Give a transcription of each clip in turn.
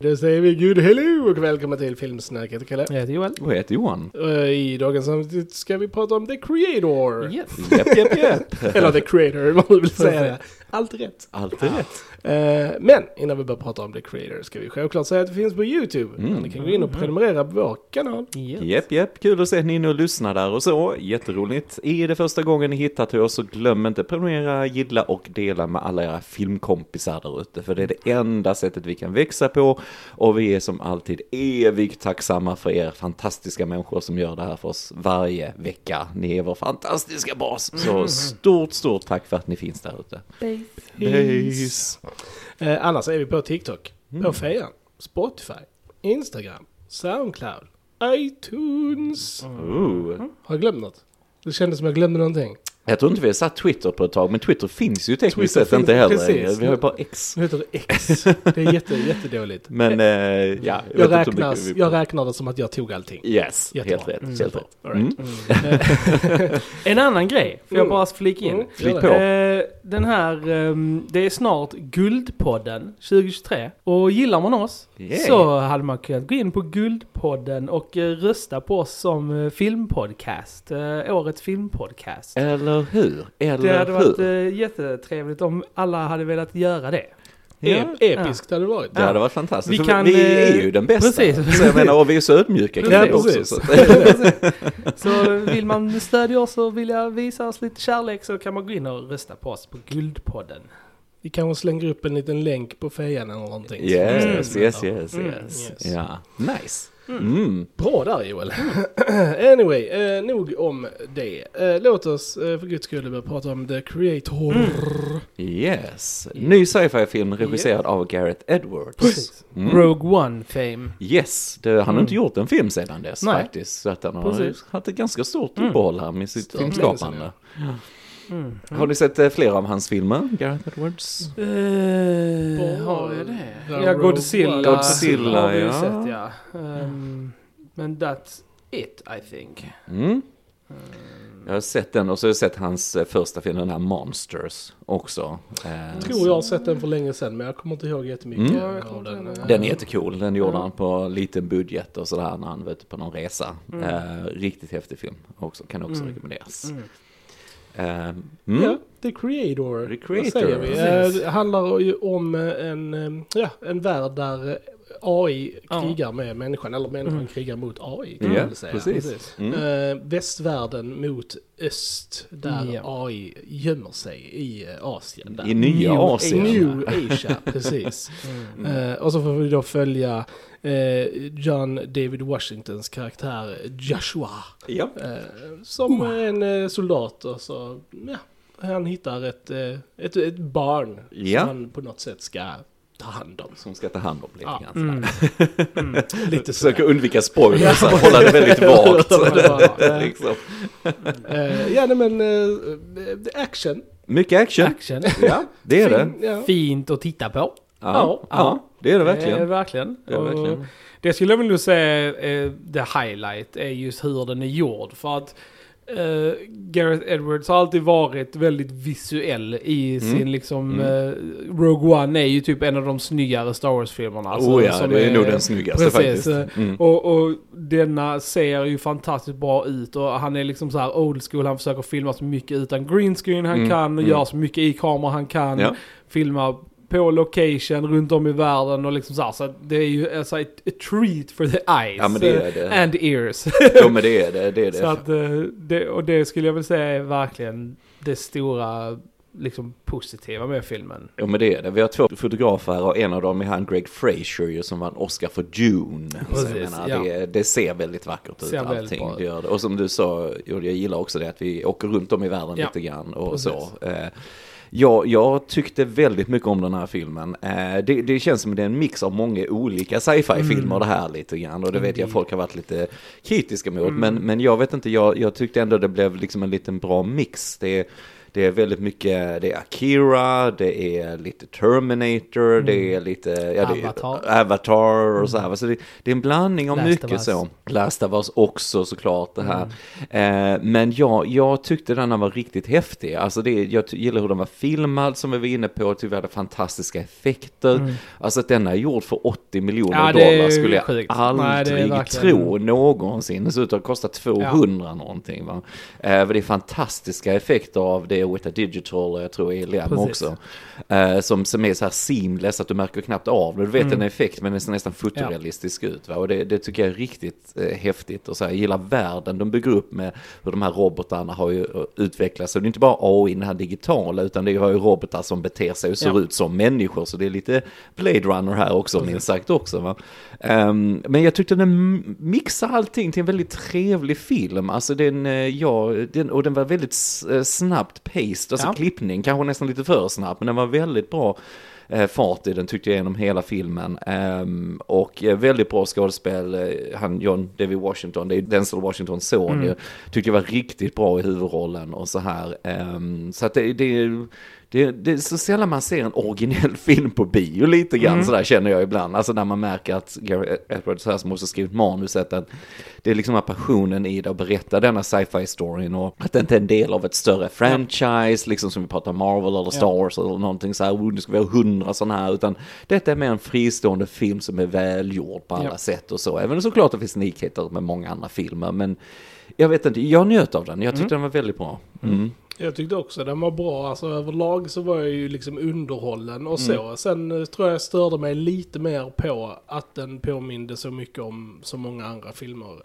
Då säger vi good hello och välkomna till Filmsnack. Jag heter Kalle. Jag heter Joel. Och jag heter Johan. Och I dagens avsnitt ska vi prata om The Creator. Yes. Japp, japp, japp. Eller The Creator, vad du vill säga. Allt rätt. Allt är rätt. Eh, men innan vi börjar prata om The Creator ska vi självklart säga att det finns på YouTube. Mm. Ni kan gå in och prenumerera på vår kanal. Japp, japp. Kul att se att ni är inne och lyssnar där och så. Jätteroligt. Är det första gången ni hittar till oss så glöm inte prenumerera, gilla och dela med alla era filmkompisar där ute. För det är det enda sättet vi kan växa på. Och vi är som alltid evigt tacksamma för er fantastiska människor som gör det här för oss varje vecka. Ni är vår fantastiska bas. Så stort, stort tack för att ni finns där ute. Peace. Eh, annars är vi på TikTok, Mm. på Fejan, Spotify, Instagram, Soundcloud, iTunes. Ooh. Har jag glömt något? Det kändes som jag glömde någonting. Jag tror inte vi har satt Twitter på ett tag, men Twitter finns ju tekniskt Twitter sett finns- inte heller. precis. Vi har ju bara X. Nu heter det X. Det är jätte, jättedåligt. Men eh, ja, jag, Jag, räknas, jag räknar det som att jag tog allting. Yes, Jättebra. helt rätt. Mm, helt rätt. Right. Mm. En annan grej, får jag Mm. bara flika in. Mm. Gör på. det. Eh, den här, ehm, det är snart Guldpodden 2023. Och gillar man oss Yeah. så hade man kunnat gå in på Guldpodden och eh, rösta på oss som eh, filmpodcast. Årets filmpodcast. Eller hur? Eller Det hade hur? varit eh, jättetrevligt om alla hade velat göra det. Ja. Ep- Episkt hade det varit. Det hade varit fantastiskt. Vi kan, vi eh, är ju den bästa. precis. Så jag menar, och vi är så ödmjuka kring Ja, det också. Så Så vill man stödja oss och vilja visa oss lite kärlek så kan man gå in och rösta på oss på Guldpodden. Vi kanske slänger upp en liten länk på fejan eller någonting. yes, Mm. yes, yes, Mm, yes. yes. Ja, nice. Mm. Bra där Joel. anyway, eh, nog om det. Eh, låt oss eh, för guds skull börja prata om The Creator. Yes. Ny sci-fi-film regisserad av Gareth Edwards. Mm. Rogue One fame. Yes, det, han har Mm. inte gjort en film sedan dess Nej. faktiskt. Så att han har Precis. haft ett ganska stort Mm. uppehåll här med sitt Stort filmskapande. länge Mm. Har ni sett eh, flera av hans filmer, Gareth Edwards? Eh, har jag det? Ja, Godzilla. Godzilla, har vi ja. sett ja. Ehm, men that's it I think. Mm. Jag har sett den och så har jag sett hans eh, första film, den här Monsters också. Jag tror jag har sett den för länge sedan men jag kommer inte ihåg jättemycket Mm. Av den. Den är jättecool, den gjorde Ja. han på liten budget och sådär när han var ute på någon resa. Mm. Eh, riktigt häftig film också, kan också Mm. rekommenderas. Mm. Eh, mm. Ja, The Creator. The Vad Creator. säger vi? Precis. Eh, Det handlar ju om eh, en, eh, ja, en värld där AI Ja. krigar med människan, eller människan Mm. krigar mot AI kan Ja, man säga. precis. Mm. Eh, västvärlden mot öst, där Ja. AI gömmer sig i eh, Asien. Där. I nya New- Asien. New Asia, precis. Mm. Eh, och så får vi då följa eh, John David Washingtons karaktär Joshua. Ja. Eh, som en eh, soldat och så, ja, han hittar ett, ett, ett barn Ja. som han på något sätt ska ta hand om. Som ska ta hand om lite Ja. grann. Mm. Lite så. Försöker undvika spoilers, att hålla det väldigt vagt. Ja. liksom. Eh, ja, nej, men eh, action. Mycket action. Action. Ja, det är det. Fin, ja. Fint att titta på. Ja, ja, det är det Eh, verkligen. verkligen. Det är det verkligen. Det skulle jag vilja säga är the highlight är just hur den är gjord. För att eh, Gareth Edwards har alltid varit väldigt visuell i sin Mm. liksom... Mm. eh, Rogue One är ju typ en av de snyggare Star Wars-filmerna. alltså, oh ja, det är nog den snyggaste precis, faktiskt. eh, Mm. Och, och denna ser ju fantastiskt bra ut och han är liksom så här old school. Han försöker filma så mycket utan green screen han Mm, kan och mm. gör så mycket i kamera han kan. Ja. Filma på location runt om i världen och liksom så här. Så det är ju alltså ett, ett treat for the eyes. Ja, men det är eh, det. And ears. Jo, men det är det. det, är det. så att eh, det, och det skulle jag väl säga är verkligen det stora liksom positiva med filmen. Jo men det är det. Vi har två fotografer här och en av dem är han Greg Fraser ju som vann Oscar för Dune. Precis, menar, ja. det, det ser väldigt vackert ut Ser allting. Det gör det. Och som du sa, jag gillar också det att vi åker runt om i världen Ja, lite grann och precis. så. Eh, Ja, jag tyckte väldigt mycket om den här filmen. Eh, det, det känns som det är en mix av många olika sci-fi-filmer Mm. det här lite grann. Och det vet jag Indeed. folk har varit lite kritiska mot. Mm. Men, men jag vet inte, jag, jag tyckte ändå det blev liksom en liten bra mix. Det, det är väldigt mycket, det är Akira, det är lite Terminator, det är lite ja, det är, Avatar. Avatar och så här. Så det, det är en blandning av Last mycket så. Last of Us också såklart det här. Eh, men ja, jag tyckte denna var riktigt häftig. Alltså det, jag gillar hur den var filmad som vi var inne på. Jag vi hade fantastiska effekter. Alltså att denna är gjord för 80 miljoner Ja, dollar skulle jag sjukt. Nej, aldrig verkligen- tro någonsin. Det ser ut att kosta 200 någonting va. Eh, det är fantastiska effekter av det Weta Digital och jag tror ELM Precis. också. Eh, som, som är så här seamless att du märker knappt av det. Du vet en effekt men den ser nästan fotorealistisk ut. Va? Och det, det tycker jag är riktigt eh, häftigt. Och så här, jag gillar världen de bygger upp med hur de här robotarna har ju eh, utvecklats. Så det är inte bara AI, den här digitala, utan det har ju robotar som beter sig och ser Ja. ut som människor. Så det är lite Blade Runner här också, minst sagt också. Va? Ehm, men jag tyckte den mixar allting till en väldigt trevlig film. Alltså den, eh, ja, den, och den var väldigt eh, snabbt paced, alltså Ja. klippning, kanske nästan lite för snabbt, men den var väldigt bra eh, fart i den tyckte jag genom hela filmen. Ehm, och eh, väldigt bra skådespel, eh, han John David Washington, det är Denzel Washingtons son, jag tyckte jag var riktigt bra i huvudrollen och så här. Ehm, så att det, det, det, det är så sällan man ser en originell film på bio lite grann sådär känner jag ibland. Alltså när man märker att Gary Edwards som också skrivit manuset, att det är liksom här passionen i det att berätta denna sci-fi storyn och att det inte är en del av ett större franchise, liksom som vi pratar Marvel eller Star Wars eller någonting så här, oh, nu ska vi ha hundra sådana här, utan detta är mer en fristående film som är välgjord på alla Ja. sätt och så. Även såklart det finns likheter med många andra filmer, men jag vet inte, jag njöt av den, jag tyckte den var väldigt bra. Mm. Jag tyckte också den var bra, alltså överlag så var jag ju liksom underhållen och så. Mm. Sen eh, tror jag jag störde mig lite mer på att den påminde så mycket om så många andra filmer. Mm,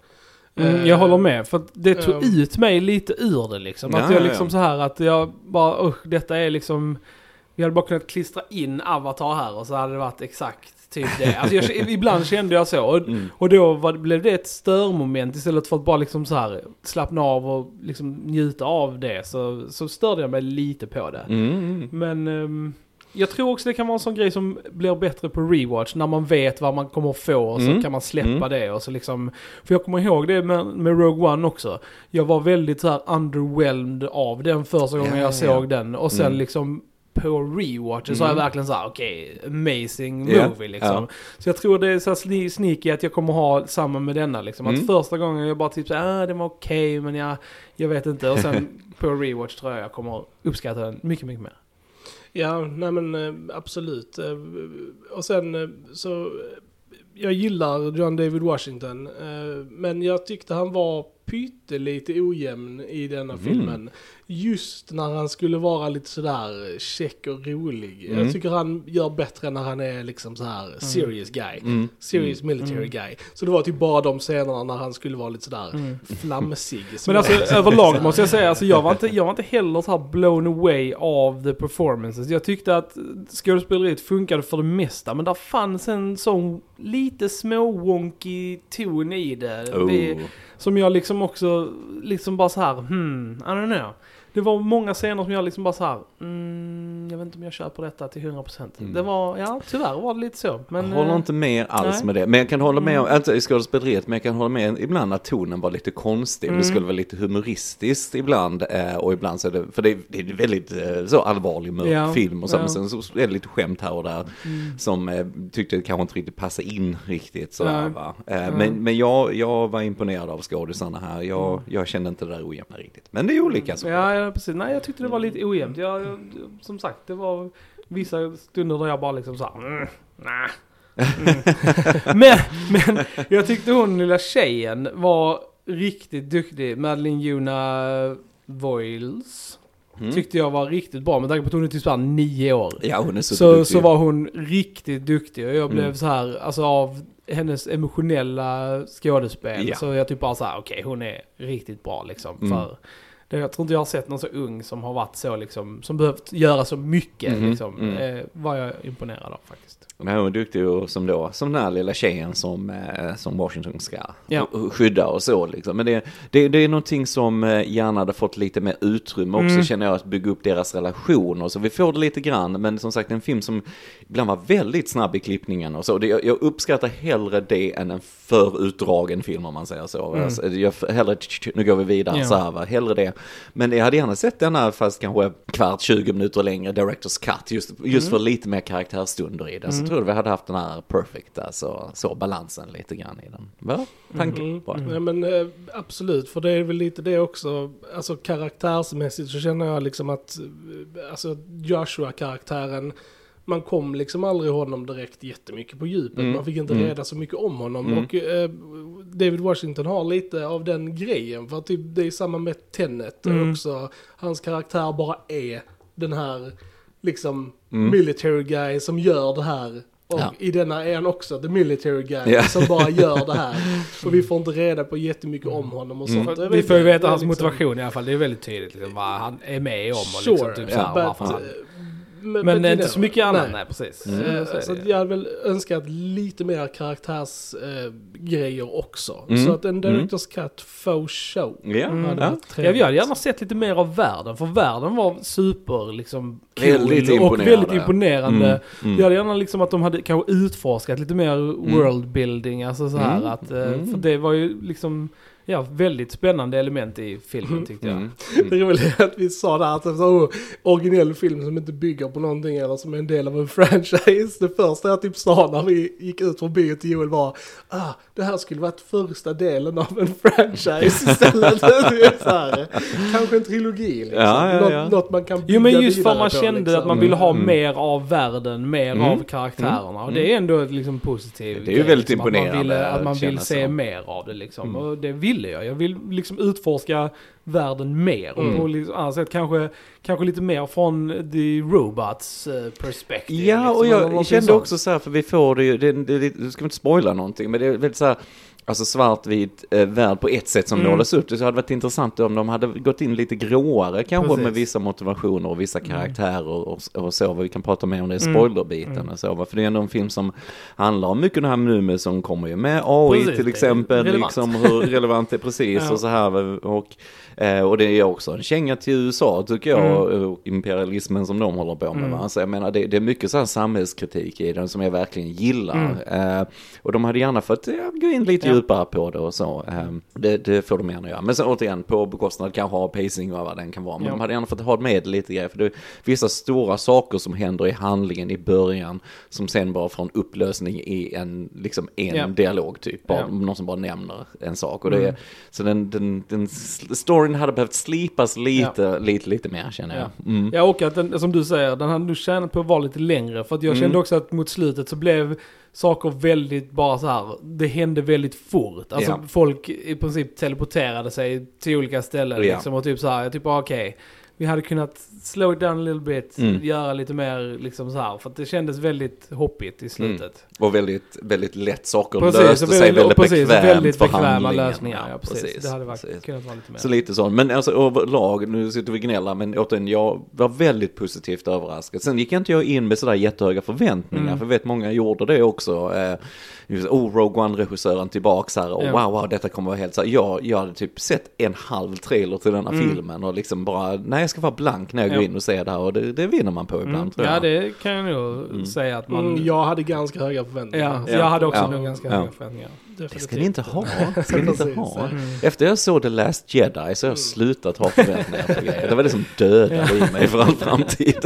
Eh, jag håller med, för det tog ehm. ut mig lite ur det liksom. Ja, att jag ja, liksom ja. så här att jag bara, usch, detta är liksom... Vi hade bara kunnat klistra in Avatar här och så hade det varit exakt typ det. Alltså jag, ibland kände jag så. Och, Mm. och då var, blev det ett störmoment istället för att bara liksom så här slappna av och liksom njuta av det. Så, så störde jag mig lite på det. Mm. Men ehm, jag tror också det kan vara en sån grej som blir bättre på rewatch. När man vet vad man kommer att få och så Mm. kan man släppa Mm. det. Och så liksom, för jag kommer ihåg det med, med Rogue One också. Jag var väldigt så här underwhelmed av den första gången Ja, jag ja, såg ja. den. Och sen Mm. liksom på rewatchen så har jag Mm. verkligen så här, okej, amazing Ja, movie liksom. ja. Så jag tror det är så här sne- sneaky att jag kommer ha samma med denna liksom. Att Mm. första gången jag bara typ såhär, ah, den var okej men jag, jag vet inte. Och sen på rewatch tror jag jag kommer uppskatta den mycket, mycket mer. Ja, nej men eh, absolut. Eh, Och sen eh, så, jag gillar John David Washington, men jag tyckte han var pyttelite ojämn i denna Mm. filmen. Just när han skulle vara lite sådär check och rolig. Mm. Jag tycker han gör bättre när han är liksom så här serious guy. Mm. Serious military guy. Så det var typ bara de scenerna när han skulle vara lite sådär Mm. flamsig. Men alltså överlag måste jag säga, alltså jag var inte, jag var inte heller så här blown away av the performances. Jag tyckte att skådespeleriet funkade för det mesta, men där fanns en sån lite små-wonky ton i det. Oh. Vi, som jag liksom också, liksom bara så här, hmm, I don't know. Det var många scener som jag liksom bara så här, mm, jag vet inte om jag köper detta till 100%. Mm. Det var, ja tyvärr var det lite så. Men, jag håller eh, inte med alls nej. med det. Men jag kan hålla med om, Mm. inte i skådespeleriet, men jag kan hålla med ibland att tonen var lite konstig. Mm. Det skulle vara lite humoristiskt ibland. eh, Och ibland så är det, för det är, det är väldigt eh, så allvarlig mörk Ja, film. Och så, ja. men sen så är det lite skämt här och där. mm. Som tyckte kanske inte riktigt passade in riktigt sådär va. Men, men jag, jag var imponerad av skådisarna här. Jag, Mm. jag kände inte det där ojämna riktigt. Men det är olika så. Ja, ja, precis. Nej, jag tyckte det var lite ojämnt. Jag, som sagt, det var vissa stunder där jag bara liksom såhär, mm, nah. Mm. men, men jag tyckte hon lilla tjejen var riktigt duktig. Madeline Juna Voiles. Mm. Tyckte jag var riktigt bra med tanke på att hon är typ såhär nio år. Ja, hon är Så, så var hon riktigt duktig och jag blev Mm. så här, alltså av hennes emotionella skådespel. Ja. Så jag typ bara så här, okej hon är riktigt bra liksom. Mm. För jag tror inte jag har sett någon så ung som har varit så liksom, som behövt göra så mycket Mhm, liksom. mm. Eh, var jag imponerad av faktiskt. Men hon är duktig och som då, som den här lilla tjejen som, eh, som Washington ska Ja. sk- skydda och så liksom. Men det, det, det är någonting som eh, gärna hade fått lite mer utrymme också Mm. känner jag, att bygga upp deras relation och så. Vi får det lite grann, men som sagt en film som ibland var väldigt snabb i klippningen och så. Det, jag, jag uppskattar hellre det än en för utdragen film om man säger så. Mm. Alltså, jag, hellre, nu går vi vidare Ja. så här va, hellre det Men jag hade gärna sett denna fast kanske kvart, 20 minuter längre, Directors Cut, just, just för lite mer karaktärsstunder i den. Så tror jag vi hade haft den här perfecta, så, så balansen lite grann i den. Va? Tanke? Bra. Ja, men eh, absolut, för det är väl lite det också. Alltså karaktärsmässigt så känner jag liksom att eh, alltså Joshua-karaktären, man kom liksom aldrig honom direkt jättemycket på djupet. Mm. Man fick inte Mm. reda så mycket om honom. Mm. Och eh, David Washington har lite av den grejen. För att typ, det är samma med Tenet Mm. också. Hans karaktär bara är den här liksom Mm. military guy som gör det här. Och Ja. i denna är han också the military guy Ja. som bara gör det här. Och vi får inte reda på jättemycket om honom och Mm. sånt. Jag Vi får ju veta hans liksom- motivation i alla fall. Det är väldigt tydligt liksom, vad han är med om och Sure, liksom, typ så här, but, varför han... men, Men det är you inte så mycket annat, nej. nej, precis. Mm. Eh, Så Så jag hade väl önskat lite mer karaktärsgrejer eh, grejer också. Mm. Så att en Directors Cut faux show. Ja, Mm. hade ja. varit Ja, trevligt. vi hade gärna sett lite mer av världen, för världen var super liksom cool Väldigt och imponerande. väldigt imponerande. Mm, mm. Jag hade gärna liksom att de hade kanske utforskat lite mer world building, alltså så här Mm, att, eh, mm. för det var ju liksom, ja, väldigt spännande element i filmen tyckte jag. Mm. Det roliga är att vi sa där att det var oh, originell film som inte bygger på någonting eller som är en del av en franchise. Det första jag typ sa när vi gick ut från bio till Joel var ah, det här skulle varit första delen av en franchise istället. det är så här, kanske en trilogi liksom. Ja, ja, ja. Något, något man kan bygga Jo men just för man på, kände liksom. att man ville ha Mm. mer av världen, mer Mm. av karaktärerna. Och det är ändå liksom positivt. Det är ju väldigt liksom, Att man, imponerande, ville, att man vill se som. mer av det liksom. Mm. Och det ville jag. Jag vill liksom utforska världen mer. Mm. Och på liksom, annat sätt kanske, kanske lite mer från the robots eh, perspektiv. Ja, liksom, och jag kände sånt. också så här, för vi får det ju, det, det, det, du ska inte spoila någonting, men det är väldigt så här, alltså svartvit eh, värld på ett sätt som Mm. målas upp. Det hade varit intressant om de hade gått in lite gråare kanske Precis. med vissa motivationer och vissa karaktärer och, och så. Vi kan prata mer om det i Mm. spoilerbiten Mm. och så. va. För det är ändå en film som handlar om mycket det här nu med som kommer ju med AI Precis, till exempel, liksom hur relevant det är precis Ja. och så här. Och, eh, och det är också en känga till USA tycker jag, Mm. och imperialismen som de håller på med. Mm. Va? Alltså jag menar det, det är mycket så här samhällskritik i den som jag verkligen gillar. Eh, och de hade gärna fått ja, gå in lite. Djupare på det och så. Eh, det, det får de gärna göra. Men sen återigen på bekostnad kanske av pacing och vad den kan vara. Men Ja. de hade gärna fått ha med lite grejer. För det är vissa stora saker som händer i handlingen i början som sen bara får en upplösning i en, liksom en Ja. dialog typ. Bara, Ja. Någon som bara nämner en sak. Och det Mm. så den, den, den storyn hade behövt slipas lite, lite, lite mer känner jag. Mm. Ja och att den, som du säger, den hade nog tjänat på att vara lite längre. För att jag Mm. kände också att mot slutet så blev saker väldigt bara så här. det hände väldigt fort. Alltså Ja. folk i princip teleporterade sig till olika ställen Ja. liksom. Och typ så här, jag typ bara okej. vi hade kunnat slow it down a little bit, Mm. göra lite mer liksom så här. För att det kändes väldigt hoppigt i slutet. Och väldigt, väldigt lätt saker Precis, löste sig väldigt, väldigt precis, bekvämt väldigt för bekväma handlingen. lösningar. Ja, precis. Det hade varit, precis. kunnat vara lite mer. Så lite så. Men alltså överlag, nu sitter vi och gnäller, men återigen, jag var väldigt positivt överraskad. Sen gick inte jag in med sådär jättehöga förväntningar, Mm. för vet många gjorde det också. Eh, just, oh, Rogue One-regissören tillbaks här, och Ja. wow, wow, detta kommer vara helt så här. Jag, jag hade typ sett en halv trailer till denna Mm. filmen och liksom bara, nej jag ska vara blank när jag går Ja. in och ser det här och det, det vinner man på ibland Mm. tror jag. Ja, det kan jag nog Mm. säga att man... Mm, jag hade ganska höga förväntningar. Ja, jag hade också nog ganska höga förväntningar. Det ska ni inte ha. Det ska ni inte ha. Mm. Efter jag såg The Last Jedi så har Mm. jag slutat ha förväntningar på grejer. Det var det som dödade i mig för all framtid.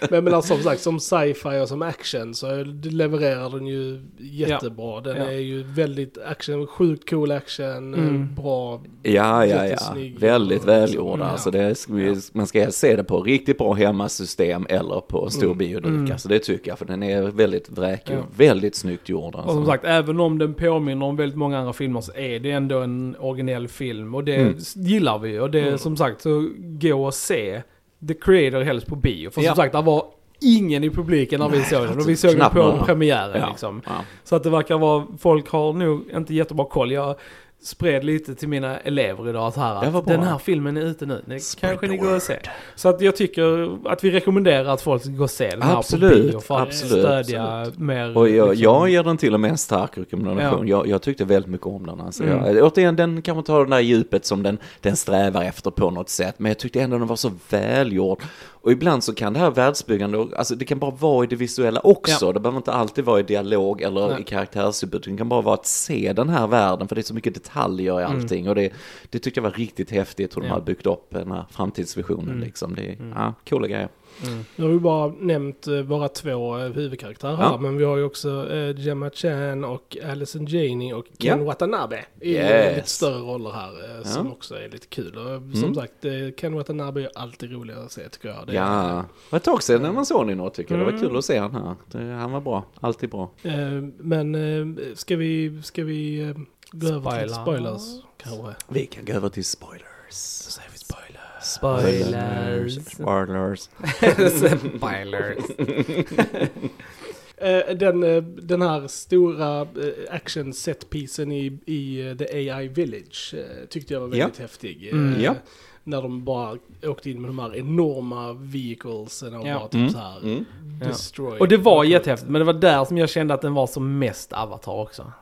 Men jag menar som sagt, som sci-fi och som action så levererar den ju jättebra. Den Ja. är ju väldigt action, sjukt cool action, Mm. eh, bra. Ja, ja, ja. Väldigt välgjorda. Ja. Alltså det är, man ska se det på riktigt bra hemmasystem eller på stor Mm. bioduk. Mm. Alltså det tycker jag, för den är väldigt vräkig Ja. och väldigt snyggt gjord. Alltså. Och som sagt, även om den påminner om väldigt många andra filmer så är det ändå en originell film. Och det Mm. gillar vi. Och det är Mm. som sagt, så gå och se The Creator helst på bio. För Ja. som sagt, det var ingen i publiken när vi Nej, såg den. Och vi såg den på några. premiären Ja. liksom. Ja. Så att det verkar vara, folk har nog inte jättebra koll. Jag spred lite till mina elever idag att här, att den här filmen är ute nu. Spread kanske ni går och ser. Så att jag tycker att vi rekommenderar att folk ska gå och se den här Absolut, på bio för att absolut, stödja mer. Och jag, liksom- jag ger den till och med en stark rekommendation. Jag, jag tyckte väldigt mycket om den. Alltså. Mm. Jag, återigen, den kan man ta det där djupet som den, den strävar efter på något sätt. Men jag tyckte ändå den var så välgjord. Och ibland så kan det här världsbyggande, alltså det kan bara vara i det visuella också. Ja. Det behöver inte alltid vara i dialog eller Nej. i karaktärsutbyte. Det kan bara vara att se den här världen, för det är så mycket detaljer i allting. Och det, det tyckte jag var riktigt häftigt hur de Mm. Ja. hade byggt upp den här framtidsvisionen Mm. liksom. Det är Mm. ja, coola grejer. Nu har vi bara nämnt eh, våra två eh, huvudkaraktärer här, Ja. men vi har ju också eh, Gemma Chan och Alison Janey och Ken Ja. Watanabe i Yes. lite större roller här, eh, som Ja. också är lite kul. Och som Mm. sagt, eh, Ken Watanabe är alltid roligare att se tycker jag. Det Ja, det var ett tag sedan när man såg den något tycker jag. Det var Mm. kul att se han här. Det, han var bra, alltid bra. Eh, Men ska vi, ska vi gå över till Spoiler. spoilers kanske? Vi kan gå över till spoilers. Spoilers. Spoilers. Spoilers. Eh, Den, eh, den här stora eh, action setpisen i, i The AI Village tyckte jag var väldigt häftig. Eh, Mm. Ja. När de bara åkte in med de här enorma vehiclesen och Ja. bara typ Mm. så här Mm. Ja. destroy. Och det var jättehäftigt, men det var där som jag kände att den var som mest Avatar också.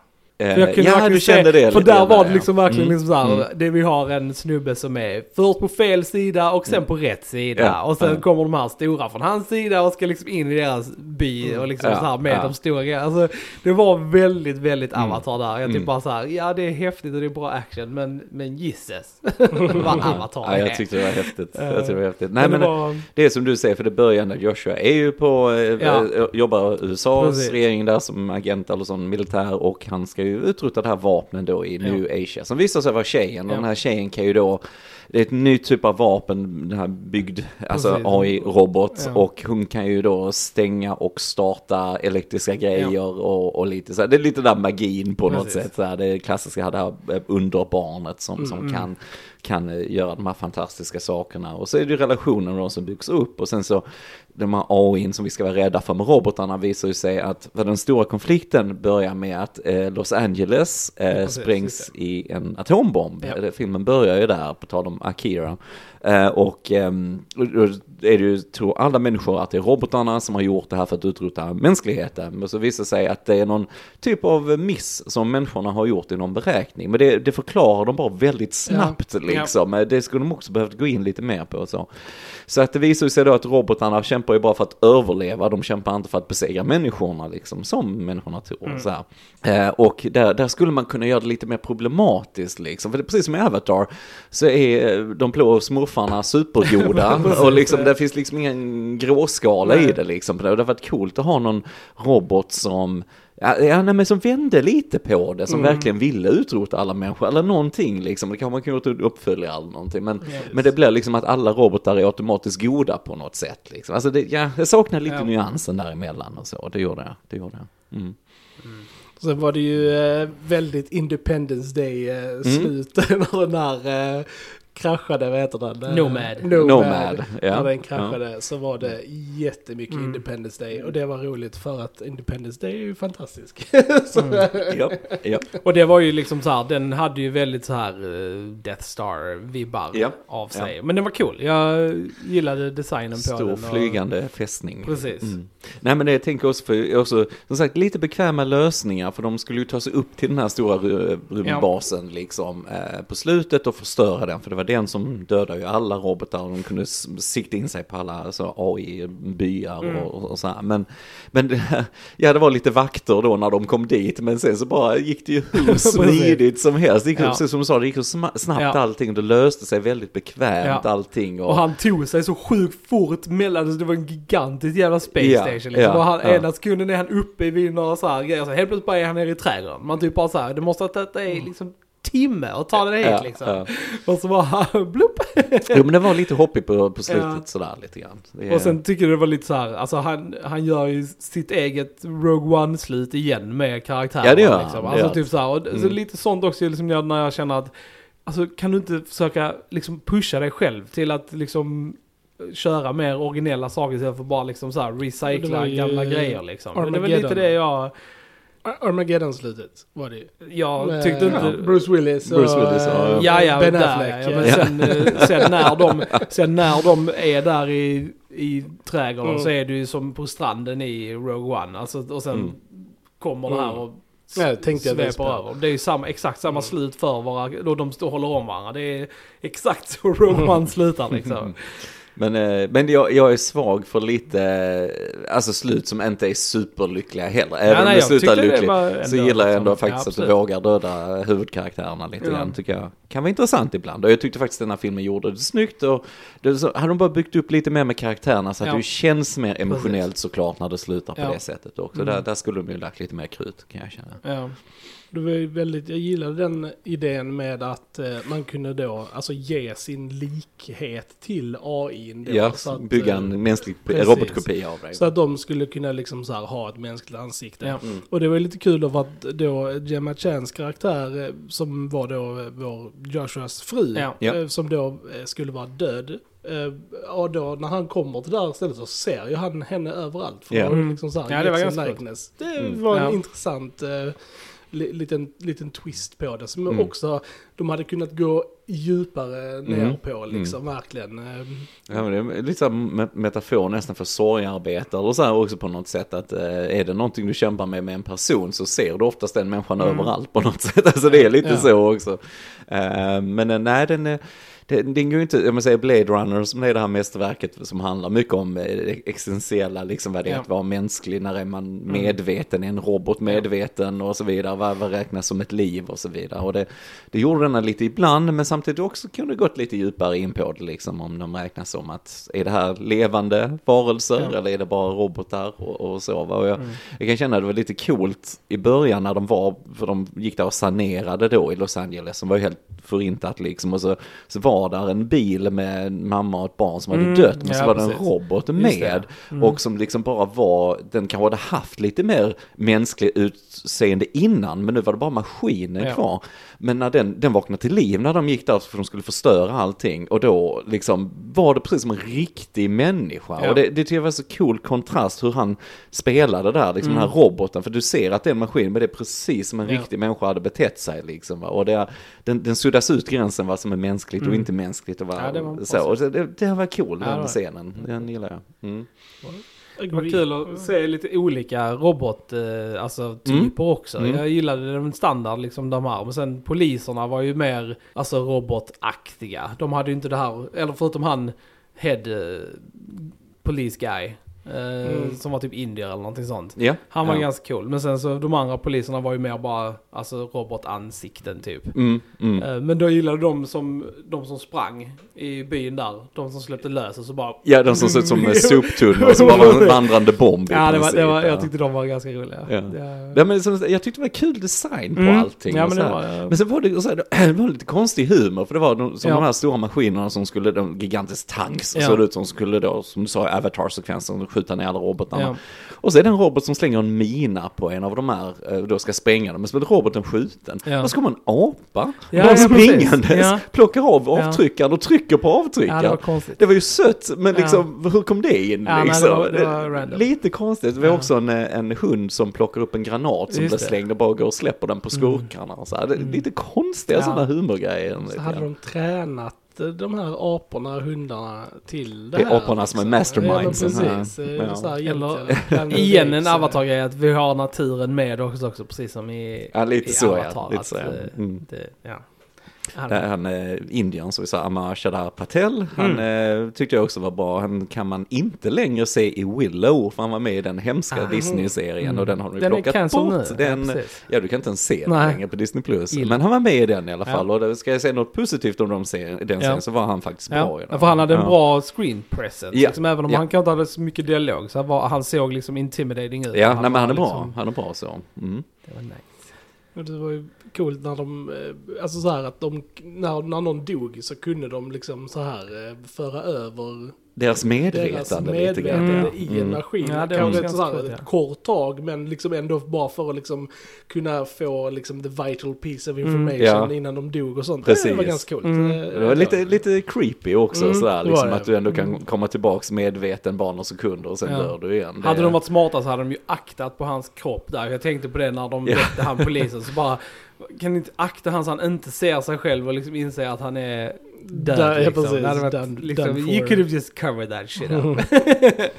Eh, jag kunde ja, du se- kände det För där var det ja. liksom verkligen Mm. liksom så här, Mm. det vi har en snubbe som är först på fel sida och sen på rätt sida. Ja, Och sen ja. kommer de här stora från hans sida och ska liksom in i deras by och liksom Ja, så här med ja. de stora. Alltså det var väldigt, väldigt Mm. Avatar där. Jag typ Mm. bara så här, ja det är häftigt och det är bra action men, men gisses vad Avatar Ja, jag tyckte det var häftigt. Jag tyckte det var häftigt. Nej, men det var, det är som du säger, för det börjar när Joshua är ju på, eh, Ja. eh, jobbar USAs Precis. regering där som agent eller som militär och han ska ju utrota det här vapnen då i New Asia som visar sig vara tjejen och Ja. den här tjejen kan ju då det är ett nytt typ av vapen, den här byggd, alltså. AI-robot Ja. och hon kan ju då stänga och starta elektriska grejer och, och lite så här, det är lite där magin på något Precis. sätt så här, det klassiska det här eh, underbarnet som, som Mm. kan kan eh, göra de här fantastiska sakerna. Och så är det ju relationen då som byggs upp och sen så de här AI som vi ska vara rädda för med robotarna visar ju sig att för den stora konflikten börjar med att eh, Los Angeles eh, precis, sprängs i en atombomb. Ja. Filmen börjar ju där, på tal om Akira. Eh, och ehm, och då är det ju, tror alla människor att det är robotarna som har gjort det här för att utrota mänskligheten. Men så visar det sig att det är någon typ av miss som människorna har gjort i någon beräkning. Men det, det förklarar de bara väldigt snabbt liksom. Eh, Det skulle de också behövt gå in lite mer på och så. Så att det visar sig då att robotarna kämpar ju bara för att överleva, de kämpar inte för att besegra människorna liksom, som människorna tror. Så här. Eh, och där, där skulle man kunna göra det lite mer problematiskt liksom, för det är precis som i Avatar, så är de blå smurfarna supergoda och liksom, det finns liksom ingen gråskala i Nej. det liksom. Det hade varit coolt att ha någon robot som Ja, nej, men som vände lite på det, som Mm. verkligen ville utrota alla människor, eller någonting liksom. Det kan man kan gjort en uppföljare eller någonting. Men, Ja, men det blir liksom att alla robotar är automatiskt goda på något sätt. Liksom. Alltså det, ja, jag saknar lite Ja. nyansen däremellan och så, det gjorde jag. Det gjorde jag. Mm. Sen var det ju eh, väldigt Independence Day Mm. eh, slut när den här eh, kraschade, vad heter den? Eh, Nomad. Nomad. Nomad, ja. När den kraschade så var det jättemycket Independence Day och det var roligt för att Independence Day är ju fantastisk. så, Ja, ja. Och det var ju liksom så här, den hade ju väldigt så här eh, Death Star-vibbar Ja, av sig. Men den var cool. Jag gillade designen på Stor den. och- flygande fästning. Precis. Mm. Nej men det jag tänker också för, också, som sagt lite bekväma lösningar för de skulle ju ta sig upp till den här stora rymdbasen liksom eh, på slutet och förstöra den för det var den som dödade ju alla robotar och de kunde sikta in sig på alla alltså, AI-byar Mm. och, och så här. Men, men det, ja det var lite vakter då när de kom dit men sen så bara gick det ju hur smidigt som helst. Det gick, Ja. som du sa, det gick snabbt Ja. allting och det löste sig väldigt bekvämt Ja. allting. Och han tog sig så sjukt fort mellan, det var en gigantisk jävla space Ja, station liksom. och han, ena sekunden är han uppe vid några så här grejer, så helt plötsligt bara är han nere i trädgården. Man typ bara så här, det måste ha tagit dig liksom timme att ta det hit Ja, liksom. ja. Och så bara blupp. Jo men det var lite hoppigt på, på slutet Ja. sådär lite grann. Är- Och sen tycker jag det var lite så här, alltså han, han gör ju sitt eget Rogue One-slut igen med karaktären. Ja, det gör han, liksom. det Alltså typ så här, och så Mm. lite sånt också liksom när jag- när jag känner att, alltså kan du inte försöka liksom pusha dig själv till att liksom köra mer originella saker istället för bara liksom så här recycla ju gamla grejer liksom. Men det var Armageddon. lite det jag, Armageddon-slutet var det ju. jag Med tyckte inte... Bruce Willis och Bruce Willis och- Ja, ja, Ben där, Affleck. ja, men Ja. sen, eh, sen, när de, sen när de är där i, i trädgården Mm. så är det ju som på stranden i Rogue One. Alltså, och sen Mm. kommer det här Mm. och Ja, tänkte jag det sveper över. Det är ju samma, exakt samma Mm. slut för våra, då de står och håller om varandra. Det är exakt så Rogue One slutar liksom. Men, eh, men jag, jag är svag för lite, eh, alltså slut som inte är superlyckliga heller. Även om nej, det slutar det lyckligt. Så gillar jag ändå ja, faktiskt att du vågar döda huvudkaraktärerna lite Ja. grann. Tycker jag kan vara intressant ibland. Och jag tyckte faktiskt den här filmen gjorde det snyggt. Och det, så, hade de bara byggt upp lite mer med karaktärerna så att Ja. det känns mer emotionellt såklart när det slutar på Ja. det sättet också. Mm. Där, där skulle de ju lagt lite mer krut kan jag känna. Ja. Det var väldigt, jag gillade den idén med att eh, man kunde då alltså ge sin likhet till AI. Då, Ja, så att, bygga eh, en mänsklig precis. robotkopia av dig. Så att de skulle kunna liksom så här ha ett mänskligt ansikte. Ja. Mm. Och det var lite kul av att då Gemma Chans karaktär, eh, som var då eh, vår Joshuas fru, Ja. Ja. eh, som då eh, skulle vara död. eh, Och då när han kommer till det här stället så ser ju han henne överallt. För Ja. Mm. liksom så här Ja, det var ganska. Det Mm. var en Ja. intressant eh, liten, liten twist på det. Som Mm. också de hade kunnat gå djupare ner Mm. på liksom, verkligen. eh, Ja, men det är lite så här me- metafor nästan för sorgarbete eller så här också på något sätt att eh, är det någonting du kämpar med med en person så ser du oftast den människan Mm. överallt på något sätt. Alltså det är lite Ja. så också. Eh, men eh, nej, den är det, går ju inte, om man säger Blade Runner som är det här mästerverket som handlar mycket om eh, existentiella, liksom vad det är Ja. Mm. att vara mänsklig, när är man medveten, är en robot medveten och så vidare, vad, vad räknas som ett liv och så vidare. Och det, det gjorde den lite ibland, men samtidigt också kunde gått lite djupare in på det, liksom om de räknas som att, är det här levande varelser Ja. eller är det bara robotar och, och så. Och jag, Mm. jag kan känna att det var lite coolt i början när de var, för de gick där och sanerade då i Los Angeles, som var ju helt förintat liksom, och så, så var där en bil med en mamma och ett barn som hade Mm, dött, men ja, så var det en robot med. Mm. och som liksom bara var, den kanske hade haft lite mer mänsklig utseende innan, men nu var det bara maskinen Ja. kvar. Men när den, den vaknade till liv när de gick där för de skulle förstöra allting, och då liksom var det precis som en riktig människa. Ja. Och det, det tycker jag var så cool kontrast hur han spelade där, liksom Mm. den här roboten, för du ser att det är en maskin, men det är precis som en riktig människa hade betett sig liksom. va. Och det, den, den suddas ut gränsen vad som är mänskligt och Mm. Inte mänskligt och vad, Ja, det var så. Och det, det, var cool, Ja, det den var- scenen. Den gillar jag. Mm. Det var kul att se lite olika robot, eh, alltså typer också. Mm. Jag gillade den standard liksom de här. Men sen poliserna var ju mer, alltså robotaktiga. De hade ju inte det här, eller förutom han, head eh, police guy. Eh, Mm. Som var typ indier eller någonting sånt. Ja. Han var ja. ganska cool. Men sen så de andra poliserna var ju mer bara, alltså robotansikten typ. Mm, mm. Eh, Men då gillade de som, de som sprang i byn där. De som släppte lös och så bara... Ja, de som ser ut som soptunnor som bara var en vandrande bomb Ja, det var, det var, ja. jag tyckte de var ganska roliga. Ja. Det- Ja, men som, jag tyckte det var kul design på Mm. allting. Ja, men så det var... Men sen var det, så här, det var lite konstig humor, för det var de, som Ja. de här stora maskinerna som skulle, de gigantisk tanks, Ja. såg ut som skulle då, som du sa, i Skjuta ner alla robotarna. Ja. Och så är det en robot som slänger en mina på en av de här, eh, då ska spränga dem, men så blir roboten skjuten. Ja. Och så kommer en apa, Ja, ja, springandes, Ja. plockar av avtryckaren och trycker på avtryckaren. det var konstigt. Det var ju sött, men liksom, hur kom det in? Liksom? det var- det var. Lite konstigt. Det var Ja. också en, en hund som plockar upp en granat som Just blir slängd och bara går och släpper den på skurkarna. Och så här. Det, Mm. Lite konstiga Ja. sådana humorgrejer. Så hade de tränat eh, de här aporna, hundarna till det, Det är här. aporna som är liksom. mastermindsen Ja, precis. här. Ja. Så här, Eller- Igen en så- avatar-grej att vi har naturen med oss också, precis som i, Ja, lite i så ja. Avatar. Lite att, så, ja. eh, Mm. det, ja. Det är han eh, Indien, så vi sa Amar Shadar Patel. Han Mm. eh, tyckte jag också var bra. Han kan man inte längre se i Willow, för han var med i den hemska Ah. Disney-serien Mm. och den har de Den är plockat bort. nu. Den, ja. Ja, du kan inte ens se den längre på Disney+. Plus. Men han var med i den i alla Ja. fall. Och det, ska jag säga något positivt om de serien, den Ja. serien så var han faktiskt bra Ja, den. för han hade en Ja. bra screen presence. Ja. Liksom, även om Ja. han kanske inte hade så mycket dialog. Så han, var, han såg liksom intimidating ut. Ja, nej, men han är bra. liksom- Han är bra så. Mm. Det var nice. Det var ju coolt när de, eh, alltså så här att de, när, när någon dog så kunde de liksom så här eh, föra över deras deras medvetande lite grann. medvetande i en Mm. maskin. Ja, det Kanske ett ganska så här, coolt, ett kort tag men liksom ändå bara för att liksom kunna få liksom the vital piece of Mm. information Ja. innan de dog och sånt. Precis. Det var ganska coolt. Mm. Eh, Det var lite, lite creepy också Mm, sådär, liksom det. att du ändå kan Mm. komma tillbaks medveten bara några sekunder och sen Ja. dör du igen. Det- Hade de varit smarta så hade de ju aktat på hans kropp där. Jag tänkte på det när de Ja. väckte han polisen. Så bara, kan inte akta han så han inte ser sig själv och liksom inser att han är död ja, liksom. precis. Det varit, Done- liksom done you could have just covered that shit up.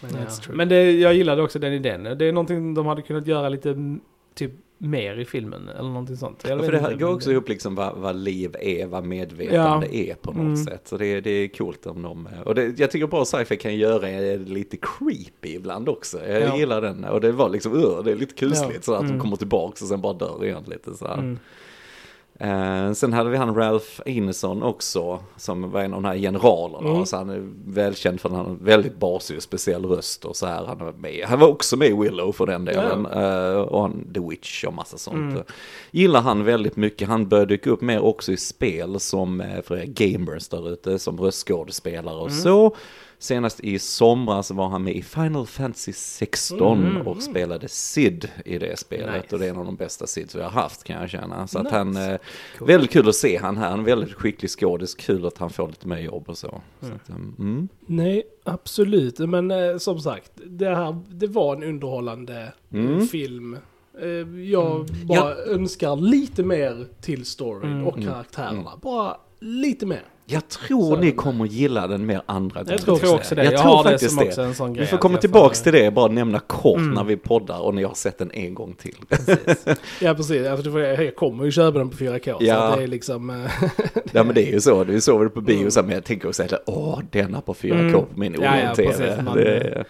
Men, ja. Men det, jag gillade också den idén. Det är någonting de hade kunnat göra lite typ mer i filmen eller någonting sånt. Ja, för det här går också ihop liksom vad, vad liv är, vad medvetande är på något Mm. sätt. Så det, det är coolt om de, och det, jag tycker bra sci-fi kan göra är lite creepy ibland också. Jag Ja. gillar den och det var liksom, uh, det är lite kusligt Ja. så att de Mm. kommer tillbaka och sen bara dör igen lite så här. Mm. Eh, sen hade vi han Ralph Ineson också, som var en av de här generalerna. Mm. Så han är välkänd för att han har väldigt basig och speciell röst och så här. Han var, med. han var också med i Willow för den delen. Eh, och han, The Witch och massa sånt. Mm. Gillar han väldigt mycket. Han började dyka upp mer också i spel som eh, för er gamers där ute, som röstskådespelare och Mm. så. Senast i somras var han med i Final Fantasy 16 Mm. och spelade Sid i det spelet. Nice. Och det är en av de bästa Sids vi har haft kan jag känna. Så att Nice. han, eh, Cool. väldigt kul att se han här. Är väldigt skicklig skådis. Kul att han får lite mer jobb och så. så Mm. att, um, mm. Nej, absolut. Men eh, som sagt, det här det var en underhållande eh, Mm. film. Jag Mm. bara önskar lite mer till storyn Mm. och karaktärerna. Bara lite mer. Jag tror Så- ni kommer gilla den mer andra gånger. tror Jag tror också det. Jag Jag, tror har det faktiskt som det. också en sån grej. Vi får att komma tillbaks får- till det, bara nämna kort Mm. när vi poddar och ni har sett den en gång till. Ja, precis. Alltså, det får- jag kommer ju köpa den på 4K. Ja. Så det är liksom... eh, Ja men det är ju så, vi såg det på bio så här, men jag tänker också att åh denna på 4K Mm. på min Ja, ja,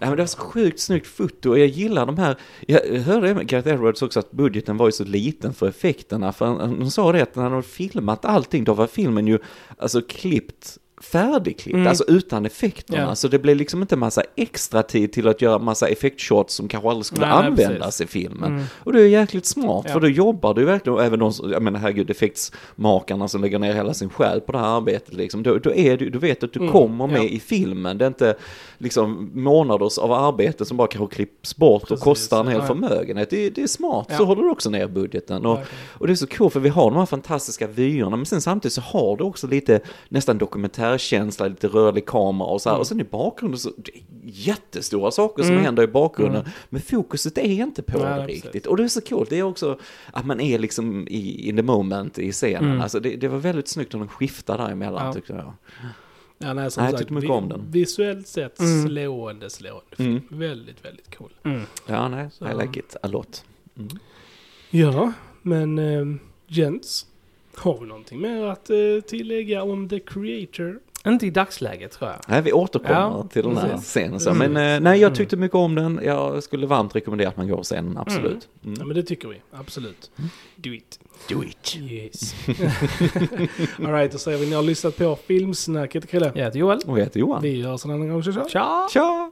det, Nej men det var så sjukt snyggt foto och jag gillar de här, jag hörde med Gareth Edwards också att budgeten var ju så liten för effekterna, för han, han sa det att när han hade filmat allting, då var filmen ju alltså klippt färdigklippt, Mm. alltså utan effekterna. Ja. Så det blev liksom inte massa extra tid till att göra massa effektshots som kanske aldrig skulle Nej, nej, användas i filmen. Mm. Och det är jäkligt smart, Ja. för då jobbar du verkligen, och även de som, jag menar herregud, effektsmakarna som lägger ner hela sin själ på det här arbetet liksom, då, då är du, du vet att du Mm, kommer med ja. i filmen, det är inte liksom månaders av arbete som bara kanske klipps bort Precis, och kostar en hel ja. förmögenhet. Det, det är smart, så håller du också ner budgeten. Och, och det är så coolt för vi har de här fantastiska vyerna men sen samtidigt så har du också lite nästan dokumentärkänsla, lite rörlig kamera och så här. Mm. Och sen i bakgrunden så, det är jättestora saker som Mm. händer i bakgrunden. Mm. Men fokuset är inte på Nej, det precis. riktigt. Och det är så coolt, det är också att man är liksom i in the moment i scenen. Mm. Alltså det, det var väldigt snyggt att de skiftar däremellan Ja. tyckte jag. Ja, nej, som Nej, sagt, mycket vi- om den. Visuellt sett Mm. slående, slående film. Mm. Väldigt, väldigt cool. Mm. Ja, nej, Så- I like it a lot. Mm. Ja, men eh, gents, har vi någonting mer att eh, tillägga om The Creator? Inte i dagsläget tror jag. Nej, vi återkommer Ja, till den här scenen. Så. Mm. Men eh, nej, jag Mm. tyckte mycket om den. Jag skulle varmt rekommendera att man går och ser den, absolut. Ja, Mm. men det tycker vi. Absolut. Do it. Do it. Yes. Alright, då säger vi ni har lyssnat på Filmsnacket, Krille. Jag heter Joel. Och jag heter Johan. Vi hörs en annan gång, så Tja! Tja!